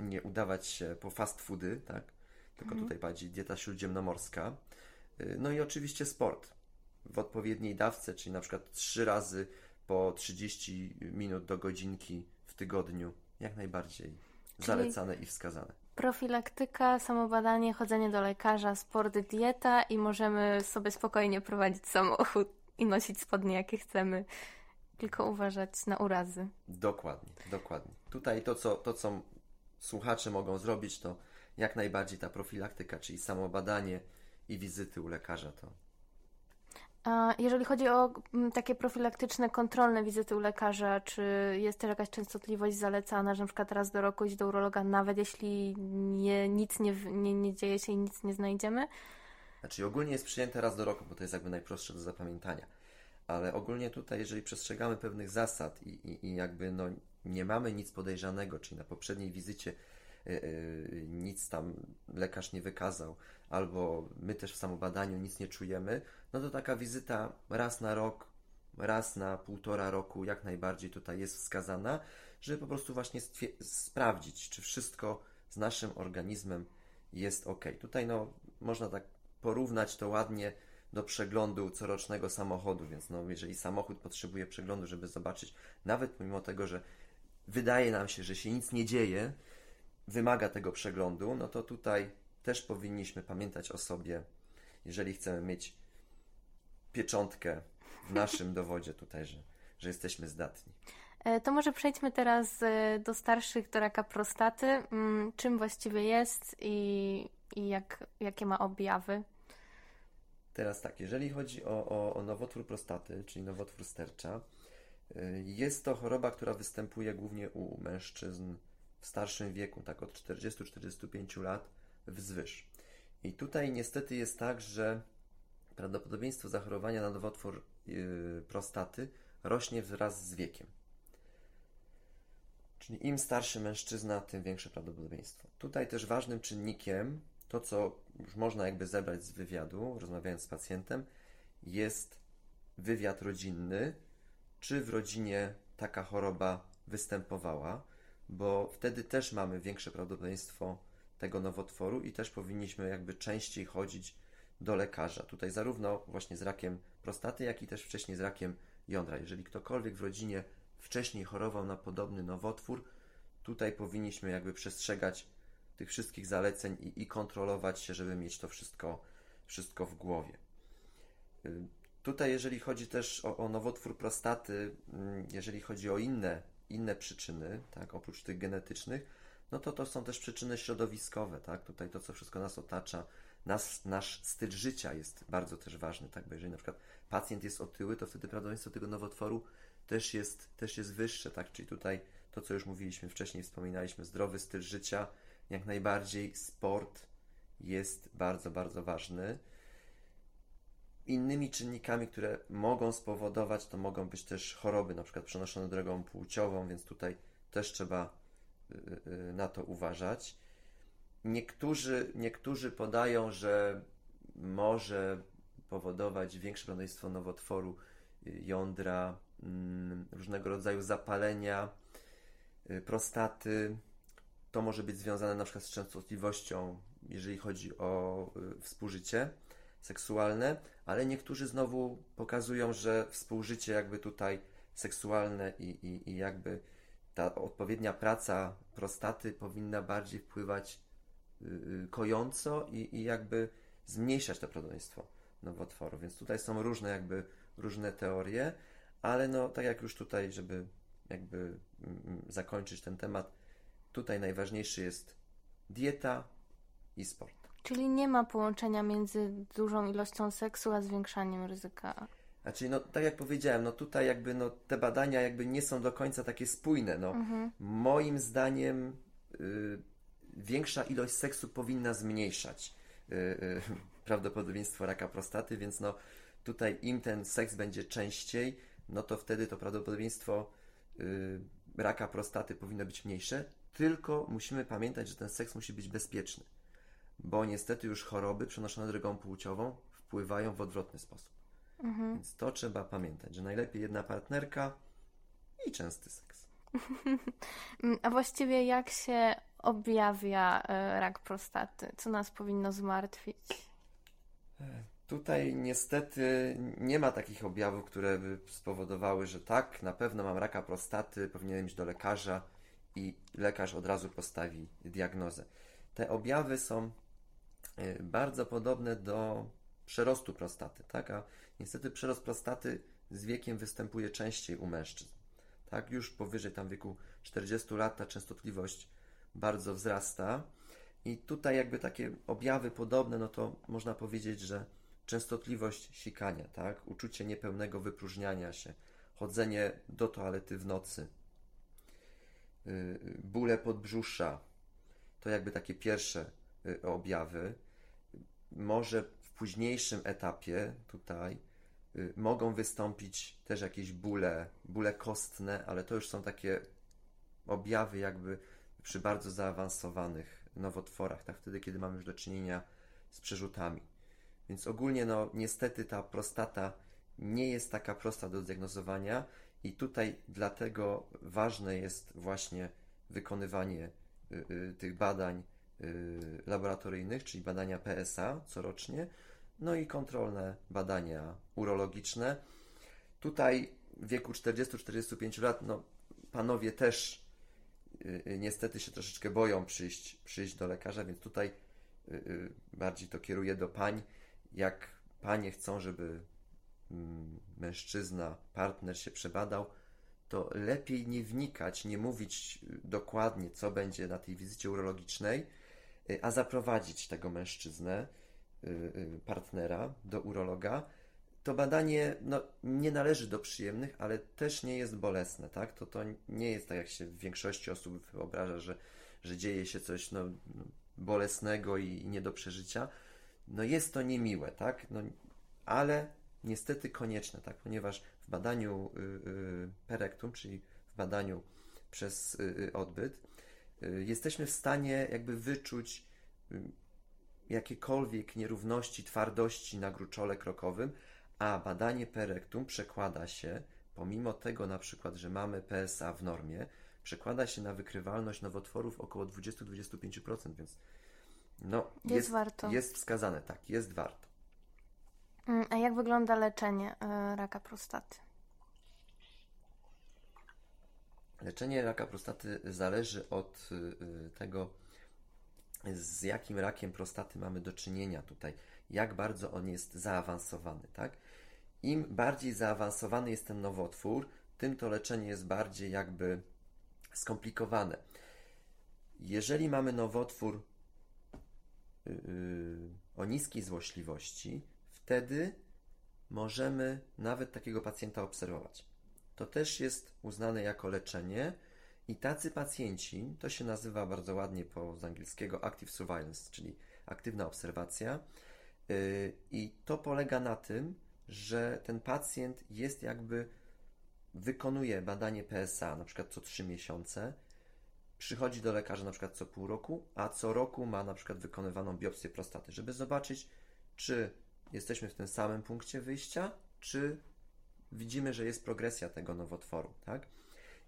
nie udawać się po fast foody, tak? Tylko mhm. tutaj bardziej dieta śródziemnomorska. Y, no i oczywiście sport w odpowiedniej dawce, czyli na przykład trzy razy po 30 minut do godzinki w tygodniu, jak najbardziej czyli zalecane i wskazane. Profilaktyka, samobadanie, chodzenie do lekarza, sport, dieta i możemy sobie spokojnie prowadzić samochód i nosić spodnie jakie chcemy, tylko uważać na urazy. Dokładnie, dokładnie. Tutaj to, co, to, co słuchacze mogą zrobić, to jak najbardziej ta profilaktyka, czyli samo badanie i wizyty u lekarza to. Jeżeli chodzi o mm, takie profilaktyczne, kontrolne wizyty u lekarza, czy jest też jakaś częstotliwość zalecana, że na przykład raz do roku iść do urologa, nawet jeśli nie, nic nie, nie, nie dzieje się i nic nie znajdziemy? Znaczy ogólnie jest przyjęte raz do roku, bo to jest jakby najprostsze do zapamiętania. Ale ogólnie tutaj, jeżeli przestrzegamy pewnych zasad i, i, i jakby no, nie mamy nic podejrzanego, czyli na poprzedniej wizycie nic tam lekarz nie wykazał, albo my też w samobadaniu nic nie czujemy, no to taka wizyta raz na rok, raz na półtora roku jak najbardziej tutaj jest wskazana, żeby po prostu właśnie sprawdzić, czy wszystko z naszym organizmem jest ok. Tutaj no, można tak porównać to ładnie do przeglądu corocznego samochodu, więc no, jeżeli samochód potrzebuje przeglądu, żeby zobaczyć, nawet pomimo tego, że wydaje nam się, że się nic nie dzieje, wymaga tego przeglądu, no to tutaj też powinniśmy pamiętać o sobie, jeżeli chcemy mieć pieczątkę w naszym dowodzie tutaj, że, że jesteśmy zdatni. E, to może przejdźmy teraz e, do starszych, do raka prostaty. Mm, czym właściwie jest i, i jak, jakie ma objawy? Teraz tak, jeżeli chodzi o, o, o nowotwór prostaty, czyli nowotwór stercza, y, jest to choroba, która występuje głównie u mężczyzn w starszym wieku, tak od 40-45 lat wzwyż. I tutaj niestety jest tak, że prawdopodobieństwo zachorowania na nowotwór yy, prostaty rośnie wraz z wiekiem. Czyli im starszy mężczyzna, tym większe prawdopodobieństwo. Tutaj też ważnym czynnikiem, to co już można jakby zebrać z wywiadu, rozmawiając z pacjentem, jest wywiad rodzinny, czy w rodzinie taka choroba występowała, bo wtedy też mamy większe prawdopodobieństwo tego nowotworu i też powinniśmy jakby częściej chodzić do lekarza. Tutaj zarówno właśnie z rakiem prostaty, jak i też wcześniej z rakiem jądra. Jeżeli ktokolwiek w rodzinie wcześniej chorował na podobny nowotwór, tutaj powinniśmy jakby przestrzegać tych wszystkich zaleceń i, i kontrolować się, żeby mieć to wszystko, wszystko w głowie. Tutaj, jeżeli chodzi też o, o nowotwór prostaty, mm, jeżeli chodzi o inne, inne przyczyny, tak, oprócz tych genetycznych, no to to są też przyczyny środowiskowe, tak? Tutaj to, co wszystko nas otacza, nas, nasz styl życia jest bardzo też ważny, tak? Bo jeżeli na przykład pacjent jest otyły, to wtedy prawdopodobieństwo tego nowotworu też jest, też jest wyższe, tak? Czyli tutaj to, co już mówiliśmy wcześniej, wspominaliśmy, zdrowy styl życia, jak najbardziej sport jest bardzo, bardzo ważny. Innymi czynnikami, które mogą spowodować, to mogą być też choroby, na przykład przenoszone drogą płciową, więc tutaj też trzeba y, y, na to uważać. Niektórzy, niektórzy podają, że może powodować większe prawdopodobieństwo nowotworu y, jądra, mm, różnego rodzaju zapalenia prostaty, to może być związane na przykład z częstotliwością, jeżeli chodzi o y, współżycie seksualne, ale niektórzy znowu pokazują, że współżycie jakby tutaj seksualne i, i, i jakby ta odpowiednia praca prostaty powinna bardziej wpływać y, y, kojąco i, i jakby zmniejszać to prawdopodobieństwo nowotworu. Więc tutaj są różne jakby różne teorie, ale no tak jak już tutaj, żeby jakby mm, mm, zakończyć ten temat, Tutaj najważniejszy jest dieta i sport. Czyli nie ma połączenia między dużą ilością seksu a zwiększaniem ryzyka. Znaczy, no tak jak powiedziałem, no tutaj jakby no, te badania jakby nie są do końca takie spójne. No, mhm. Moim zdaniem y, większa ilość seksu powinna zmniejszać y, y, prawdopodobieństwo raka prostaty, więc no tutaj im ten seks będzie częściej, no to wtedy to prawdopodobieństwo y, raka prostaty powinno być mniejsze tylko musimy pamiętać, że ten seks musi być bezpieczny, bo niestety już choroby przenoszone drogą płciową wpływają w odwrotny sposób. Mhm. Więc to trzeba pamiętać, że najlepiej jedna partnerka i częsty seks. A właściwie jak się objawia e, rak prostaty? Co nas powinno zmartwić? E, tutaj niestety nie ma takich objawów, które by spowodowały, że tak, na pewno mam raka prostaty, powinienem iść do lekarza i lekarz od razu postawi diagnozę. Te objawy są bardzo podobne do przerostu prostaty, tak? A niestety przerost prostaty z wiekiem występuje częściej u mężczyzn. Tak, już powyżej tam wieku 40 lat ta częstotliwość bardzo wzrasta. I tutaj jakby takie objawy podobne, no to można powiedzieć, że częstotliwość sikania, tak? Uczucie niepełnego wypróżniania się, chodzenie do toalety w nocy, Y, bóle podbrzusza, to jakby takie pierwsze y, objawy. Może w późniejszym etapie tutaj y, mogą wystąpić też jakieś bóle, bóle kostne, ale to już są takie objawy jakby przy bardzo zaawansowanych nowotworach, tak wtedy, kiedy mamy już do czynienia z przerzutami. Więc ogólnie, no niestety ta prostata nie jest taka prosta do zdiagnozowania i tutaj dlatego ważne jest właśnie wykonywanie y, y, tych badań y, laboratoryjnych, czyli badania PSA corocznie, no i kontrolne badania urologiczne. Tutaj w wieku 40-45 lat, no panowie też niestety się troszeczkę boją przyjść, przyjść do lekarza, więc tutaj bardziej to kieruję do pań. Jak panie chcą, żeby Mm, mężczyzna, partner się przebadał, to lepiej nie wnikać, nie mówić dokładnie, co będzie na tej wizycie urologicznej, a zaprowadzić tego mężczyznę, partnera do urologa. To badanie no, nie należy do przyjemnych, ale też nie jest bolesne, tak? To, to nie jest tak, jak się w większości osób wyobraża, że, że dzieje się coś no, bolesnego i nie do przeżycia. No jest to niemiłe, tak? No, ale niestety konieczne, tak? Ponieważ w badaniu y, y, perektum, czyli w badaniu przez y, odbyt, jesteśmy w stanie jakby wyczuć jakiekolwiek nierówności, twardości na gruczole krokowym, a badanie perektum przekłada się, pomimo tego na przykład, że mamy PSA w normie, przekłada się na wykrywalność nowotworów około 20-25%, więc no, jest, jest, warto. Jest wskazane, tak, jest warto. Mm, a jak wygląda leczenie e, raka prostaty? Leczenie raka prostaty zależy od e, tego, z jakim rakiem prostaty mamy do czynienia tutaj, jak bardzo on jest zaawansowany, tak? Im bardziej zaawansowany jest ten nowotwór, tym to leczenie jest bardziej jakby skomplikowane. Jeżeli mamy nowotwór yy, o niskiej złośliwości, wtedy możemy nawet takiego pacjenta obserwować. To też jest uznane jako leczenie i tacy pacjenci, to się nazywa bardzo ładnie po z angielskiego active surveillance, czyli aktywna obserwacja. Yy, I to polega na tym, że ten pacjent jest jakby wykonuje badanie PSA, na przykład co 3 miesiące, przychodzi do lekarza na przykład co pół roku, a co roku ma na przykład wykonywaną biopsję prostaty, żeby zobaczyć, czy jesteśmy w tym samym punkcie wyjścia, czy widzimy, że jest progresja tego nowotworu, tak?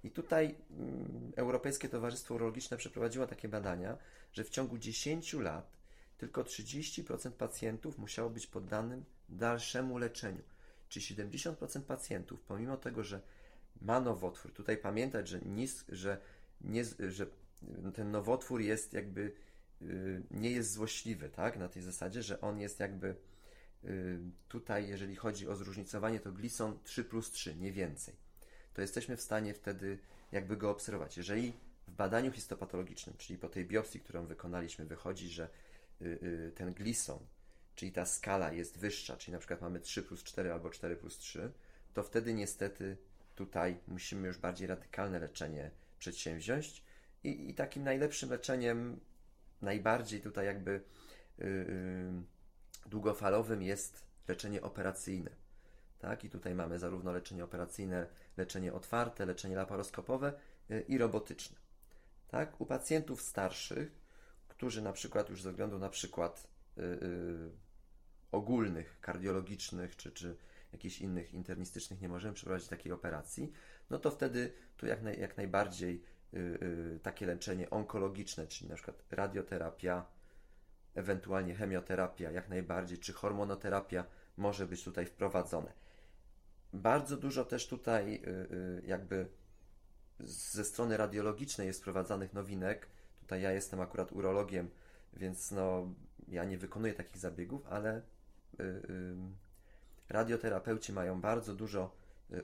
I tutaj mm, Europejskie Towarzystwo Urologiczne przeprowadziło takie badania, że w ciągu 10 lat tylko 30% pacjentów musiało być poddanym dalszemu leczeniu. Czy 70% pacjentów, pomimo tego, że ma nowotwór, tutaj pamiętać, że, nis, że, nie, że ten nowotwór jest jakby yy, nie jest złośliwy, tak? Na tej zasadzie, że on jest jakby tutaj, jeżeli chodzi o zróżnicowanie, to glison 3 plus 3, nie więcej to jesteśmy w stanie wtedy jakby go obserwować. Jeżeli w badaniu histopatologicznym, czyli po tej biopsji, którą wykonaliśmy, wychodzi, że y, y, ten glison, czyli ta skala jest wyższa, czyli na przykład mamy 3 plus 4 albo 4 plus 3, to wtedy niestety tutaj musimy już bardziej radykalne leczenie przedsięwziąć i, i takim najlepszym leczeniem, najbardziej tutaj jakby yy, długofalowym jest leczenie operacyjne. Tak? I tutaj mamy zarówno leczenie operacyjne leczenie otwarte, leczenie laparoskopowe y, i robotyczne. Tak? U pacjentów starszych, którzy na przykład już ze względu na przykład yy, ogólnych, kardiologicznych czy, czy jakichś innych internistycznych nie możemy przeprowadzić takiej operacji, no to wtedy tu jak, naj, jak najbardziej yy, takie leczenie onkologiczne, czyli na przykład radioterapia, ewentualnie chemioterapia, jak najbardziej, czy hormonoterapia może być tutaj wprowadzone. Bardzo dużo też tutaj y, y, jakby ze strony radiologicznej jest wprowadzanych nowinek. Tutaj ja jestem akurat urologiem, więc no, ja nie wykonuję takich zabiegów, ale y, radioterapeuci mają bardzo dużo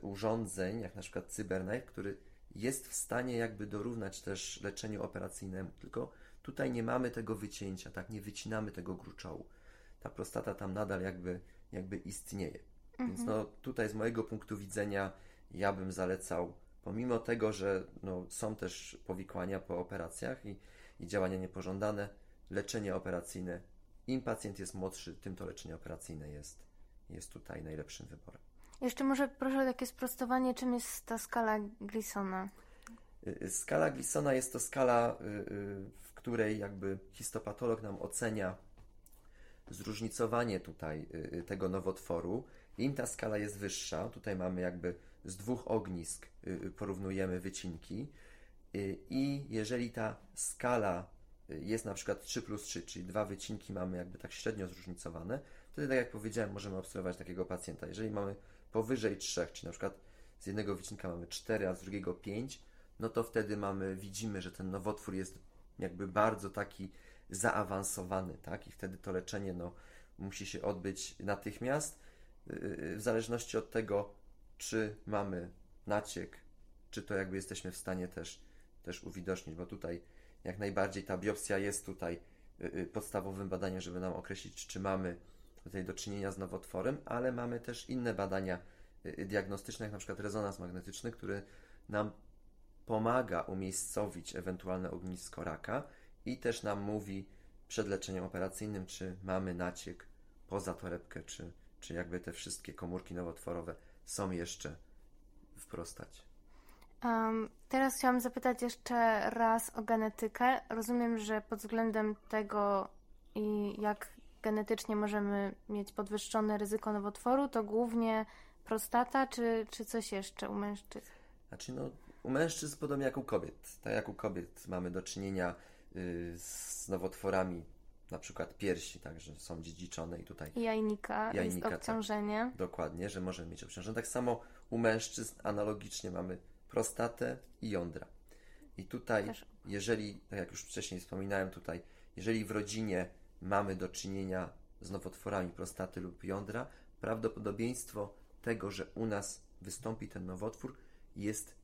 urządzeń, jak na przykład CyberKnife, który jest w stanie jakby dorównać też leczeniu operacyjnemu, tylko tutaj nie mamy tego wycięcia, tak, nie wycinamy tego gruczołu. Ta prostata tam nadal jakby, jakby istnieje. Mhm. Więc no, tutaj z mojego punktu widzenia ja bym zalecał, pomimo tego, że no, są też powikłania po operacjach i, i działania niepożądane, leczenie operacyjne. Im pacjent jest młodszy, tym to leczenie operacyjne jest, jest tutaj najlepszym wyborem. Jeszcze może proszę o takie sprostowanie, czym jest ta skala Glisona? Y, y, skala Glisona jest to skala, y, w której jakby histopatolog nam ocenia zróżnicowanie tutaj tego nowotworu im ta skala jest wyższa, tutaj mamy jakby z dwóch ognisk y, y, porównujemy wycinki y, i jeżeli ta skala jest na przykład 3 plus 3, czyli dwa wycinki mamy jakby tak średnio zróżnicowane, wtedy tak jak powiedziałem, możemy obserwować takiego pacjenta. Jeżeli mamy powyżej 3, czyli na przykład z jednego wycinka mamy 4, a z drugiego 5, no to wtedy mamy, widzimy, że ten nowotwór jest jakby bardzo taki zaawansowany, tak? I wtedy to leczenie no, musi się odbyć natychmiast w zależności od tego, czy mamy naciek czy to jakby jesteśmy w stanie też, też uwidocznić, bo tutaj jak najbardziej ta biopsja jest tutaj y, y, podstawowym badaniem, żeby nam określić, czy mamy tutaj do czynienia z nowotworem, ale mamy też inne badania y, diagnostyczne, jak na przykład rezonans magnetyczny, który nam pomaga umiejscowić ewentualne ognisko raka i też nam mówi przed leczeniem operacyjnym, czy mamy naciek poza torebkę, czy, czy jakby te wszystkie komórki nowotworowe są jeszcze w prostacie. Um, teraz chciałam zapytać jeszcze raz o genetykę. Rozumiem, że pod względem tego i jak genetycznie możemy mieć podwyższone ryzyko nowotworu, to głównie prostata, czy, czy coś jeszcze u mężczyzn? Znaczy, no, u mężczyzn podobnie jak u kobiet. Tak jak u kobiet mamy do czynienia y, z nowotworami, na przykład piersi, także są dziedziczone i tutaj. Jajnika, jajnika jest obciążenie. Tak, dokładnie, że możemy mieć obciążenie. Tak samo u mężczyzn analogicznie mamy prostatę i jądra. I tutaj, Też. jeżeli, tak jak już wcześniej wspominałem tutaj, jeżeli w rodzinie mamy do czynienia z nowotworami prostaty lub jądra, prawdopodobieństwo tego, że u nas wystąpi ten nowotwór jest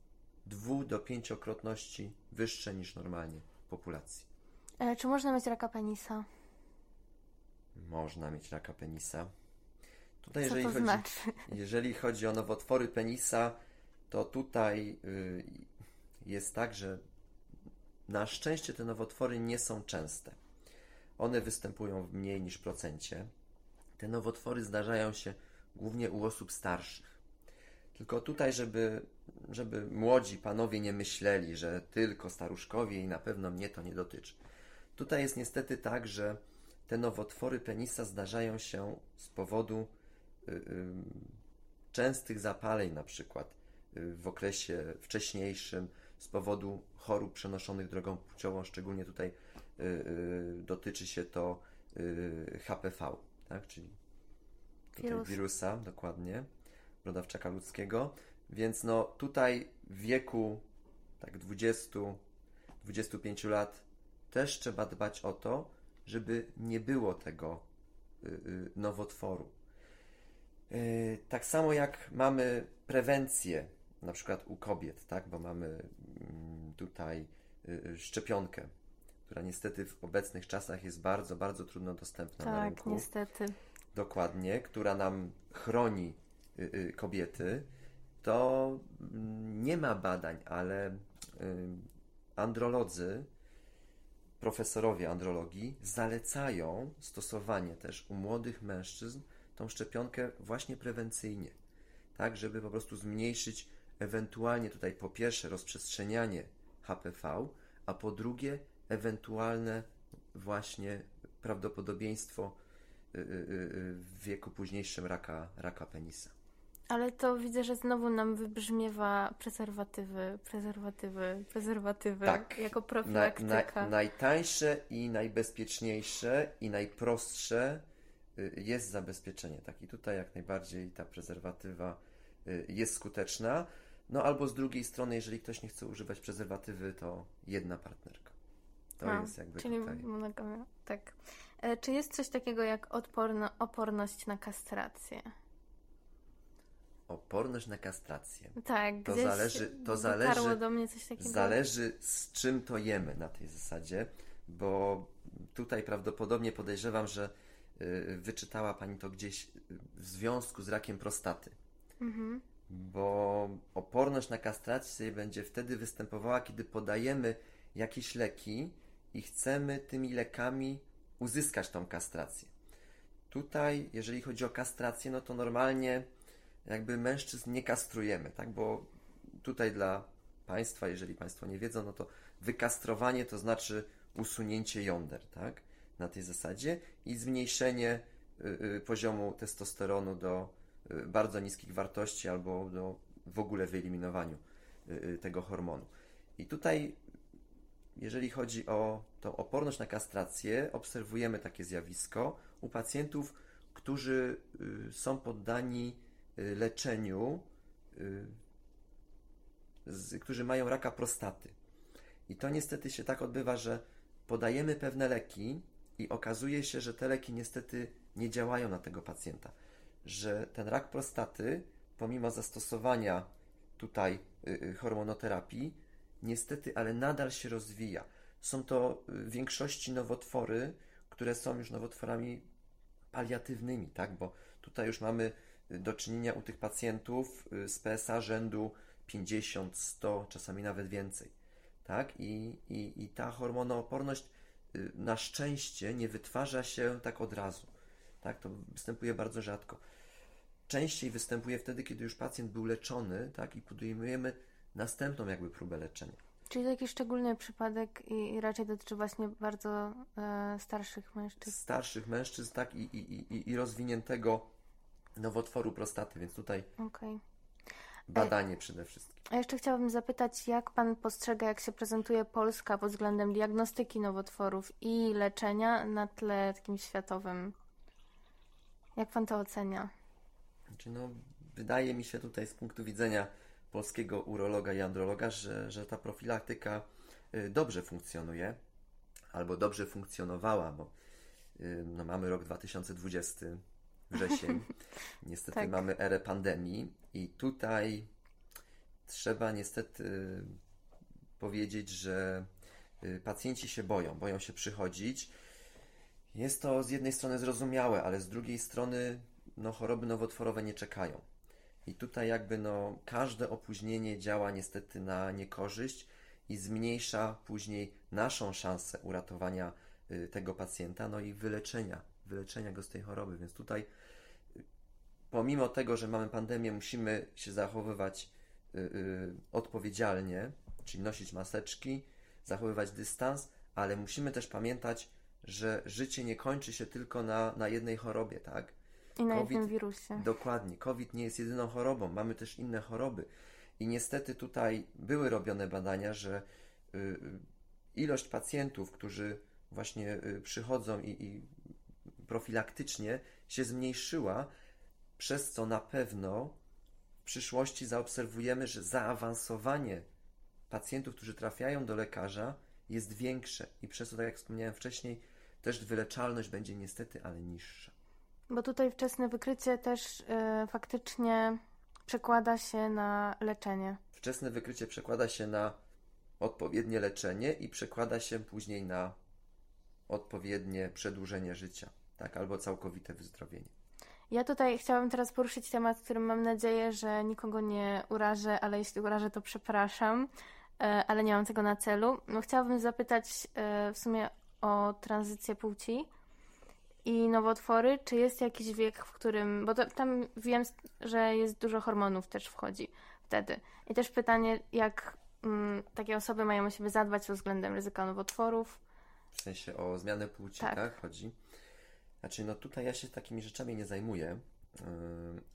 dwu do pięciokrotności wyższe niż normalnie w populacji. E, czy można mieć raka penisa? Można mieć raka penisa. Tutaj, Co jeżeli, to chodzi, znaczy? jeżeli chodzi o nowotwory penisa, to tutaj y, jest tak, że na szczęście te nowotwory nie są częste. One występują w mniej niż procencie. Te nowotwory zdarzają się głównie u osób starszych. Tylko tutaj, żeby, żeby młodzi panowie nie myśleli, że tylko staruszkowie i na pewno mnie to nie dotyczy. Tutaj jest niestety tak, że te nowotwory penisa zdarzają się z powodu y, y, częstych zapaleń, na przykład y, w okresie wcześniejszym, z powodu chorób przenoszonych drogą płciową, szczególnie tutaj y, y, dotyczy się to HPV, tak? czyli Wirus. wirusa, dokładnie brodawczaka ludzkiego. Więc no tutaj w wieku tak 20-25 lat też trzeba dbać o to, żeby nie było tego y, y, nowotworu. Y, tak samo jak mamy prewencję, na przykład u kobiet, tak, bo mamy mm, tutaj szczepionkę, która niestety w obecnych czasach jest bardzo, bardzo trudno dostępna tak, na rynku. Tak, niestety. Dokładnie, która nam chroni kobiety, to nie ma badań, ale y, androlodzy, profesorowie andrologii zalecają stosowanie też u młodych mężczyzn tą szczepionkę właśnie prewencyjnie, tak, żeby po prostu zmniejszyć ewentualnie tutaj po pierwsze rozprzestrzenianie HPV, a po drugie ewentualne właśnie prawdopodobieństwo w wieku późniejszym raka, raka penisa. Ale to widzę, że znowu nam wybrzmiewa prezerwatywy, prezerwatywy, prezerwatywy tak. jako profilaktyka. Na, na, najtańsze i najbezpieczniejsze i najprostsze y, jest zabezpieczenie. Tak i tutaj jak najbardziej ta prezerwatywa y, jest skuteczna. No albo z drugiej strony, jeżeli ktoś nie chce używać prezerwatywy, to jedna partnerka. To A, jest jakby czyli tutaj. Monogamia. Tak. E, czy jest coś takiego jak odporno, oporność na kastrację? Oporność na kastrację. Tak, to zależy, to zależy, do mnie coś takiego. Zależy z czym to jemy na tej zasadzie, bo tutaj prawdopodobnie podejrzewam, że y, wyczytała Pani to gdzieś w związku z rakiem prostaty. Mhm. Bo oporność na kastrację będzie wtedy występowała, kiedy podajemy jakieś leki i chcemy tymi lekami uzyskać tą kastrację. Tutaj, jeżeli chodzi o kastrację, no to normalnie jakby mężczyzn nie kastrujemy, tak? Bo tutaj dla Państwa, jeżeli Państwo nie wiedzą, no to wykastrowanie to znaczy usunięcie jąder, tak? Na tej zasadzie i zmniejszenie y, y, poziomu testosteronu do y, bardzo niskich wartości albo do w ogóle wyeliminowaniu tego hormonu. I tutaj, jeżeli chodzi o tą oporność na kastrację, obserwujemy takie zjawisko u pacjentów, którzy są poddani leczeniu, y, którzy mają raka prostaty. I to niestety się tak odbywa, że podajemy pewne leki i okazuje się, że te leki niestety nie działają na tego pacjenta. Że ten rak prostaty, pomimo zastosowania tutaj y, hormonoterapii, niestety, ale nadal się rozwija. Są to w większości nowotwory, które są już nowotworami paliatywnymi, tak? Bo tutaj już mamy do czynienia u tych pacjentów z PSA rzędu 50, 100, czasami nawet więcej. Tak? I, i, i ta hormonooporność y, na szczęście nie wytwarza się tak od razu. Tak? To występuje bardzo rzadko. Częściej występuje wtedy, kiedy już pacjent był leczony, tak? I podejmujemy następną jakby próbę leczenia. Czyli to jakiś szczególny przypadek i raczej dotyczy właśnie bardzo e, starszych mężczyzn. Starszych mężczyzn, tak, i, i, i, i rozwiniętego nowotworu prostaty, więc tutaj okay. badanie przede wszystkim. A jeszcze chciałabym zapytać, jak Pan postrzega, jak się prezentuje Polska pod względem diagnostyki nowotworów i leczenia na tle takim światowym? Jak Pan to ocenia? Znaczy, no, wydaje mi się tutaj z punktu widzenia polskiego urologa i androloga, że, że ta profilaktyka y, dobrze funkcjonuje, albo dobrze funkcjonowała, bo y, no, mamy rok 2020, wrzesień, niestety tak. mamy erę pandemii i tutaj trzeba niestety powiedzieć, że y, pacjenci się boją, boją się przychodzić. Jest to z jednej strony zrozumiałe, ale z drugiej strony no, choroby nowotworowe nie czekają. I tutaj jakby no, każde opóźnienie działa niestety na niekorzyść i zmniejsza później naszą szansę uratowania y, tego pacjenta, no i wyleczenia, wyleczenia go z tej choroby. Więc tutaj pomimo tego, że mamy pandemię, musimy się zachowywać Y, y, odpowiedzialnie, czyli nosić maseczki, zachowywać dystans, ale musimy też pamiętać, że życie nie kończy się tylko na, na jednej chorobie, tak? I na COVID, jednym wirusie. Dokładnie. COVID nie jest jedyną chorobą, mamy też inne choroby. I niestety tutaj były robione badania, że y, ilość pacjentów, którzy właśnie przychodzą i, i profilaktycznie się zmniejszyła, przez co na pewno przyszłości zaobserwujemy, że zaawansowanie pacjentów, którzy trafiają do lekarza, jest większe i przez to, tak jak wspomniałem wcześniej, też wyleczalność będzie niestety, ale niższa. Bo tutaj wczesne wykrycie też yy, faktycznie przekłada się na leczenie. Wczesne wykrycie przekłada się na odpowiednie leczenie i przekłada się później na odpowiednie przedłużenie życia, tak, albo całkowite wyzdrowienie. Ja tutaj chciałabym teraz poruszyć temat, którym mam nadzieję, że nikogo nie urażę, ale jeśli urażę, to przepraszam, e, ale nie mam tego na celu. No, chciałabym zapytać e, w sumie o tranzycję płci i nowotwory. Czy jest jakiś wiek, w którym. Bo to, tam wiem, że jest dużo hormonów też wchodzi wtedy. I też pytanie, jak mm, takie osoby mają o siebie zadbać pod względem ryzyka nowotworów. W sensie o zmianę płci, tak? tak? Chodzi. Znaczy, no tutaj ja się takimi rzeczami nie zajmuję, yy,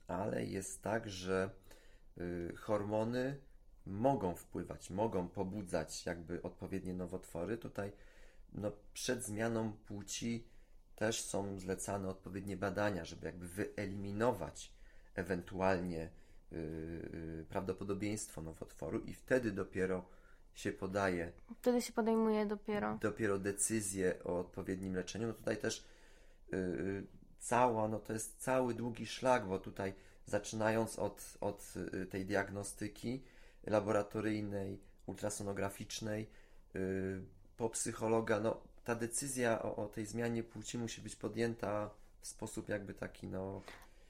ale jest tak, że yy, hormony mogą wpływać, mogą pobudzać jakby odpowiednie nowotwory. Tutaj no, przed zmianą płci też są zlecane odpowiednie badania, żeby jakby wyeliminować ewentualnie yy, prawdopodobieństwo nowotworu i wtedy dopiero się podaje. Wtedy się podejmuje dopiero. Dopiero decyzję o odpowiednim leczeniu. No tutaj też Y, y, cała, no to jest cały długi szlak, bo tutaj zaczynając od, od y, tej diagnostyki laboratoryjnej, ultrasonograficznej, po psychologa, no ta decyzja o, o tej zmianie płci musi być podjęta w sposób jakby taki, no...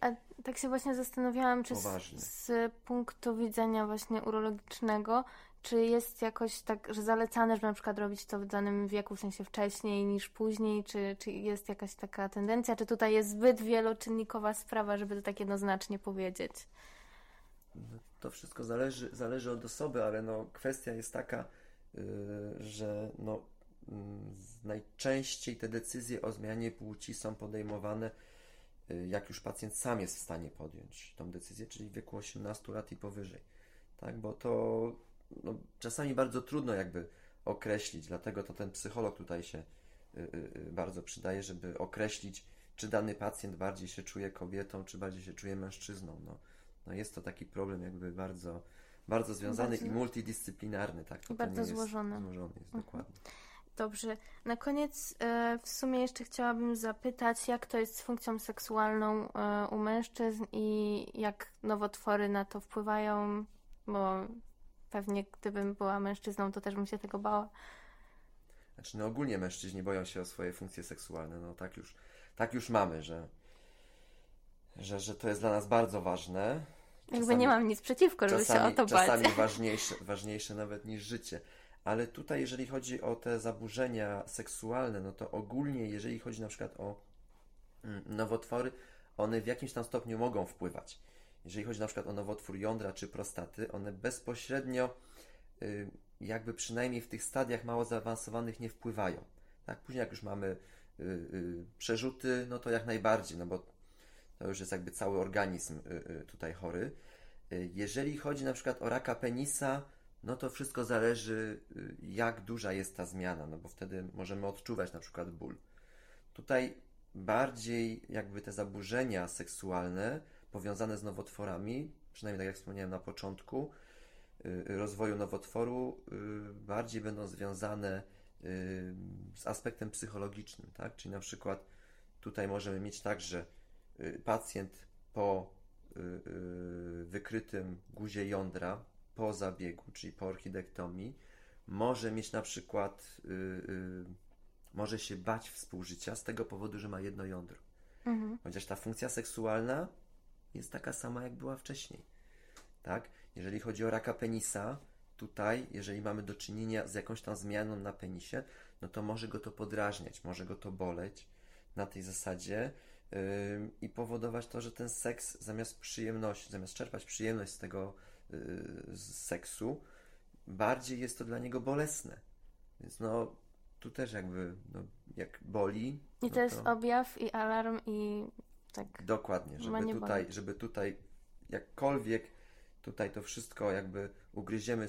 A tak się właśnie zastanawiałam, czy z, z, punktu widzenia właśnie urologicznego, czy jest jakoś tak, że zalecane, żeby na przykład robić to w danym wieku, w sensie wcześniej niż później, czy, czy jest jakaś taka tendencja, czy tutaj jest zbyt wieloczynnikowa sprawa, żeby to tak jednoznacznie powiedzieć? To wszystko zależy, zależy od osoby, ale no, kwestia jest taka, yy, że no, yy, najczęściej te decyzje o zmianie płci są podejmowane, yy, jak już pacjent sam jest w stanie podjąć tą decyzję, czyli w wieku 18 lat i powyżej. Tak, bo to no, czasami bardzo trudno jakby określić, dlatego to ten psycholog tutaj się y, y, y, bardzo przydaje, żeby określić, czy dany pacjent bardziej się czuje kobietą, czy bardziej się czuje mężczyzną. No, no jest to taki problem jakby bardzo, bardzo związany bardzo... i multidyscyplinarny, tak? To bardzo to złożony. Jest, złożony jest, mhm. dokładnie. Dobrze. Na koniec e, w sumie jeszcze chciałabym zapytać, jak to jest z funkcją seksualną e, u mężczyzn i jak nowotwory na to wpływają, bo pewnie gdybym była mężczyzną, to też bym się tego bała. Znaczy, no ogólnie mężczyźni boją się o swoje funkcje seksualne. No tak już, tak już mamy, że, że, że to jest dla nas bardzo ważne. Jakby czasami, nie mam nic przeciwko, żeby czasami, się o to bać. Czasami ważniejsze, ważniejsze nawet niż życie. Ale tutaj, jeżeli chodzi o te zaburzenia seksualne, no to ogólnie, jeżeli chodzi na przykład o mm, nowotwory, one w jakimś tam stopniu mogą wpływać. Jeżeli chodzi na przykład o nowotwór jądra czy prostaty, one bezpośrednio, y, jakby przynajmniej w tych stadiach mało zaawansowanych, nie wpływają. Tak? Później, jak już mamy y, y, przerzuty, no to jak najbardziej, no bo to już jest jakby cały organizm tutaj chory. Jeżeli chodzi na przykład o raka penisa, no to wszystko zależy, jak duża jest ta zmiana, no bo wtedy możemy odczuwać na przykład ból. Tutaj bardziej jakby te zaburzenia seksualne powiązane z nowotworami, przynajmniej tak jak wspomniałem na początku, y, rozwoju nowotworu, y, bardziej będą związane y, z aspektem psychologicznym, tak? Czyli na przykład tutaj możemy mieć tak, że pacjent po wykrytym guzie jądra, po zabiegu, czyli po orchidektomii, może mieć na przykład, może się bać współżycia z tego powodu, że ma jedno jądro. Mhm. Chociaż ta funkcja seksualna jest taka sama, jak była wcześniej. Tak? Jeżeli chodzi o raka penisa, tutaj, jeżeli mamy do czynienia z jakąś tam zmianą na penisie, no to może go to podrażniać, może go to boleć na tej zasadzie yy, i powodować to, że ten seks zamiast przyjemności, zamiast czerpać przyjemność z tego yy, z seksu, bardziej jest to dla niego bolesne. Więc no, tu też jakby, no, jak boli. I no to jest objaw i alarm i tak. Dokładnie, żeby tutaj, żeby tutaj jakkolwiek tutaj to wszystko jakby ugryziemy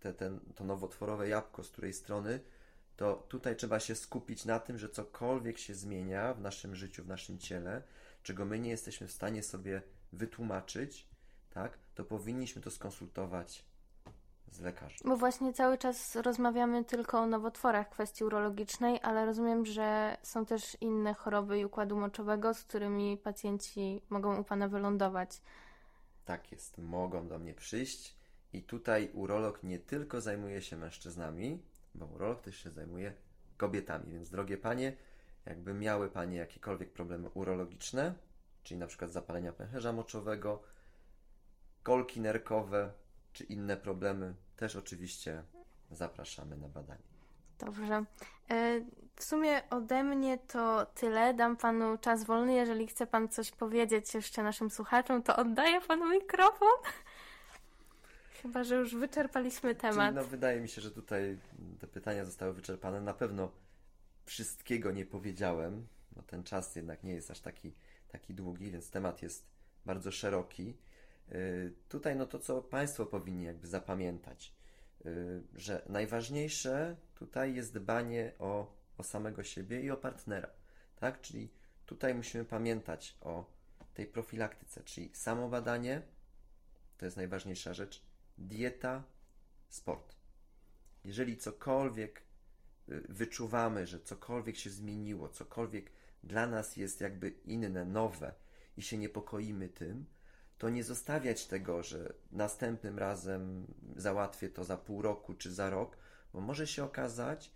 te, ten, to nowotworowe jabłko z której strony, to tutaj trzeba się skupić na tym, że cokolwiek się zmienia w naszym życiu, w naszym ciele, czego my nie jesteśmy w stanie sobie wytłumaczyć, tak, to powinniśmy to skonsultować z lekarzem. Bo właśnie cały czas rozmawiamy tylko o nowotworach kwestii urologicznej, ale rozumiem, że są też inne choroby układu moczowego, z którymi pacjenci mogą u Pana wylądować. Tak jest, mogą do mnie przyjść i tutaj urolog nie tylko zajmuje się mężczyznami, bo urolog też się zajmuje kobietami, więc drogie Panie, jakby miały Panie jakiekolwiek problemy urologiczne, czyli na przykład zapalenia pęcherza moczowego, kolki nerkowe, czy inne problemy, też oczywiście zapraszamy na badanie. Dobrze. E, w sumie ode mnie to tyle. Dam panu czas wolny. Jeżeli chce pan coś powiedzieć jeszcze naszym słuchaczom, to oddaję panu mikrofon. Chyba, że już wyczerpaliśmy temat. No, wydaje mi się, że tutaj te pytania zostały wyczerpane. Na pewno wszystkiego nie powiedziałem. No, ten czas jednak nie jest aż taki, taki długi, więc temat jest bardzo szeroki. Y, tutaj no to, co Państwo powinni jakby zapamiętać, y, że najważniejsze tutaj jest dbanie o, o samego siebie i o partnera, tak? Czyli tutaj musimy pamiętać o tej profilaktyce, czyli samo badanie, to jest najważniejsza rzecz, dieta, sport. Jeżeli cokolwiek y, wyczuwamy, że cokolwiek się zmieniło, cokolwiek dla nas jest jakby inne, nowe i się niepokoimy tym, to nie zostawiać tego, że następnym razem załatwię to za pół roku czy za rok, bo może się okazać,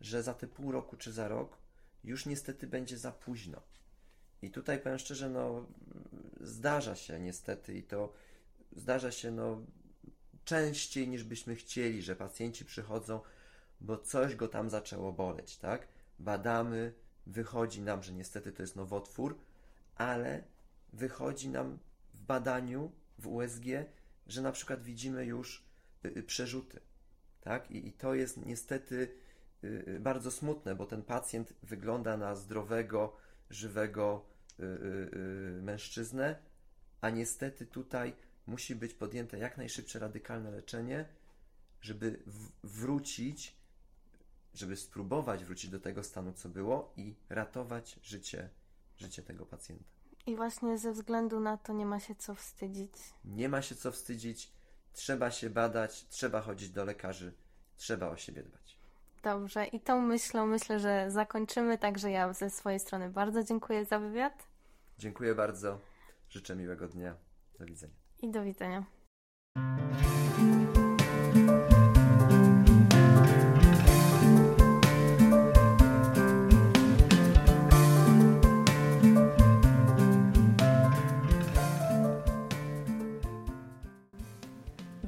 że za te pół roku czy za rok już niestety będzie za późno. I tutaj powiem szczerze, no zdarza się niestety i to zdarza się no częściej niż byśmy chcieli, że pacjenci przychodzą, bo coś go tam zaczęło boleć, tak? Badamy, wychodzi nam, że niestety to jest nowotwór, ale wychodzi nam badaniu w USG, że na przykład widzimy już y, y, przerzuty. Tak? I, I, to jest niestety y, bardzo smutne, bo ten pacjent wygląda na zdrowego, żywego mężczyznę, a niestety tutaj musi być podjęte jak najszybsze radykalne leczenie, żeby wrócić, żeby spróbować wrócić do tego stanu, co było i ratować życie, życie tego pacjenta. I właśnie ze względu na to nie ma się co wstydzić. Nie ma się co wstydzić, trzeba się badać, trzeba chodzić do lekarzy, trzeba o siebie dbać. Dobrze, i tą myślą myślę, że zakończymy. Także ja ze swojej strony bardzo dziękuję za wywiad. Dziękuję bardzo. Życzę miłego dnia. Do widzenia. I do widzenia.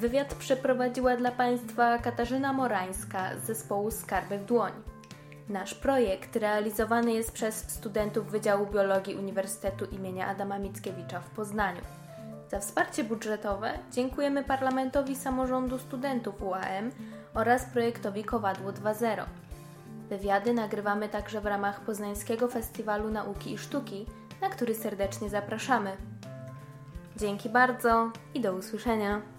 Wywiad przeprowadziła dla Państwa Katarzyna Morańska z zespołu Skarby w dłoń. Nasz projekt realizowany jest przez studentów Wydziału Biologii Uniwersytetu imienia Adama Mickiewicza w Poznaniu. Za wsparcie budżetowe dziękujemy Parlamentowi Samorządu Studentów UAM oraz projektowi Kowadło 2.0. Wywiady nagrywamy także w ramach Poznańskiego Festiwalu Nauki i Sztuki, na który serdecznie zapraszamy. Dzięki bardzo i do usłyszenia.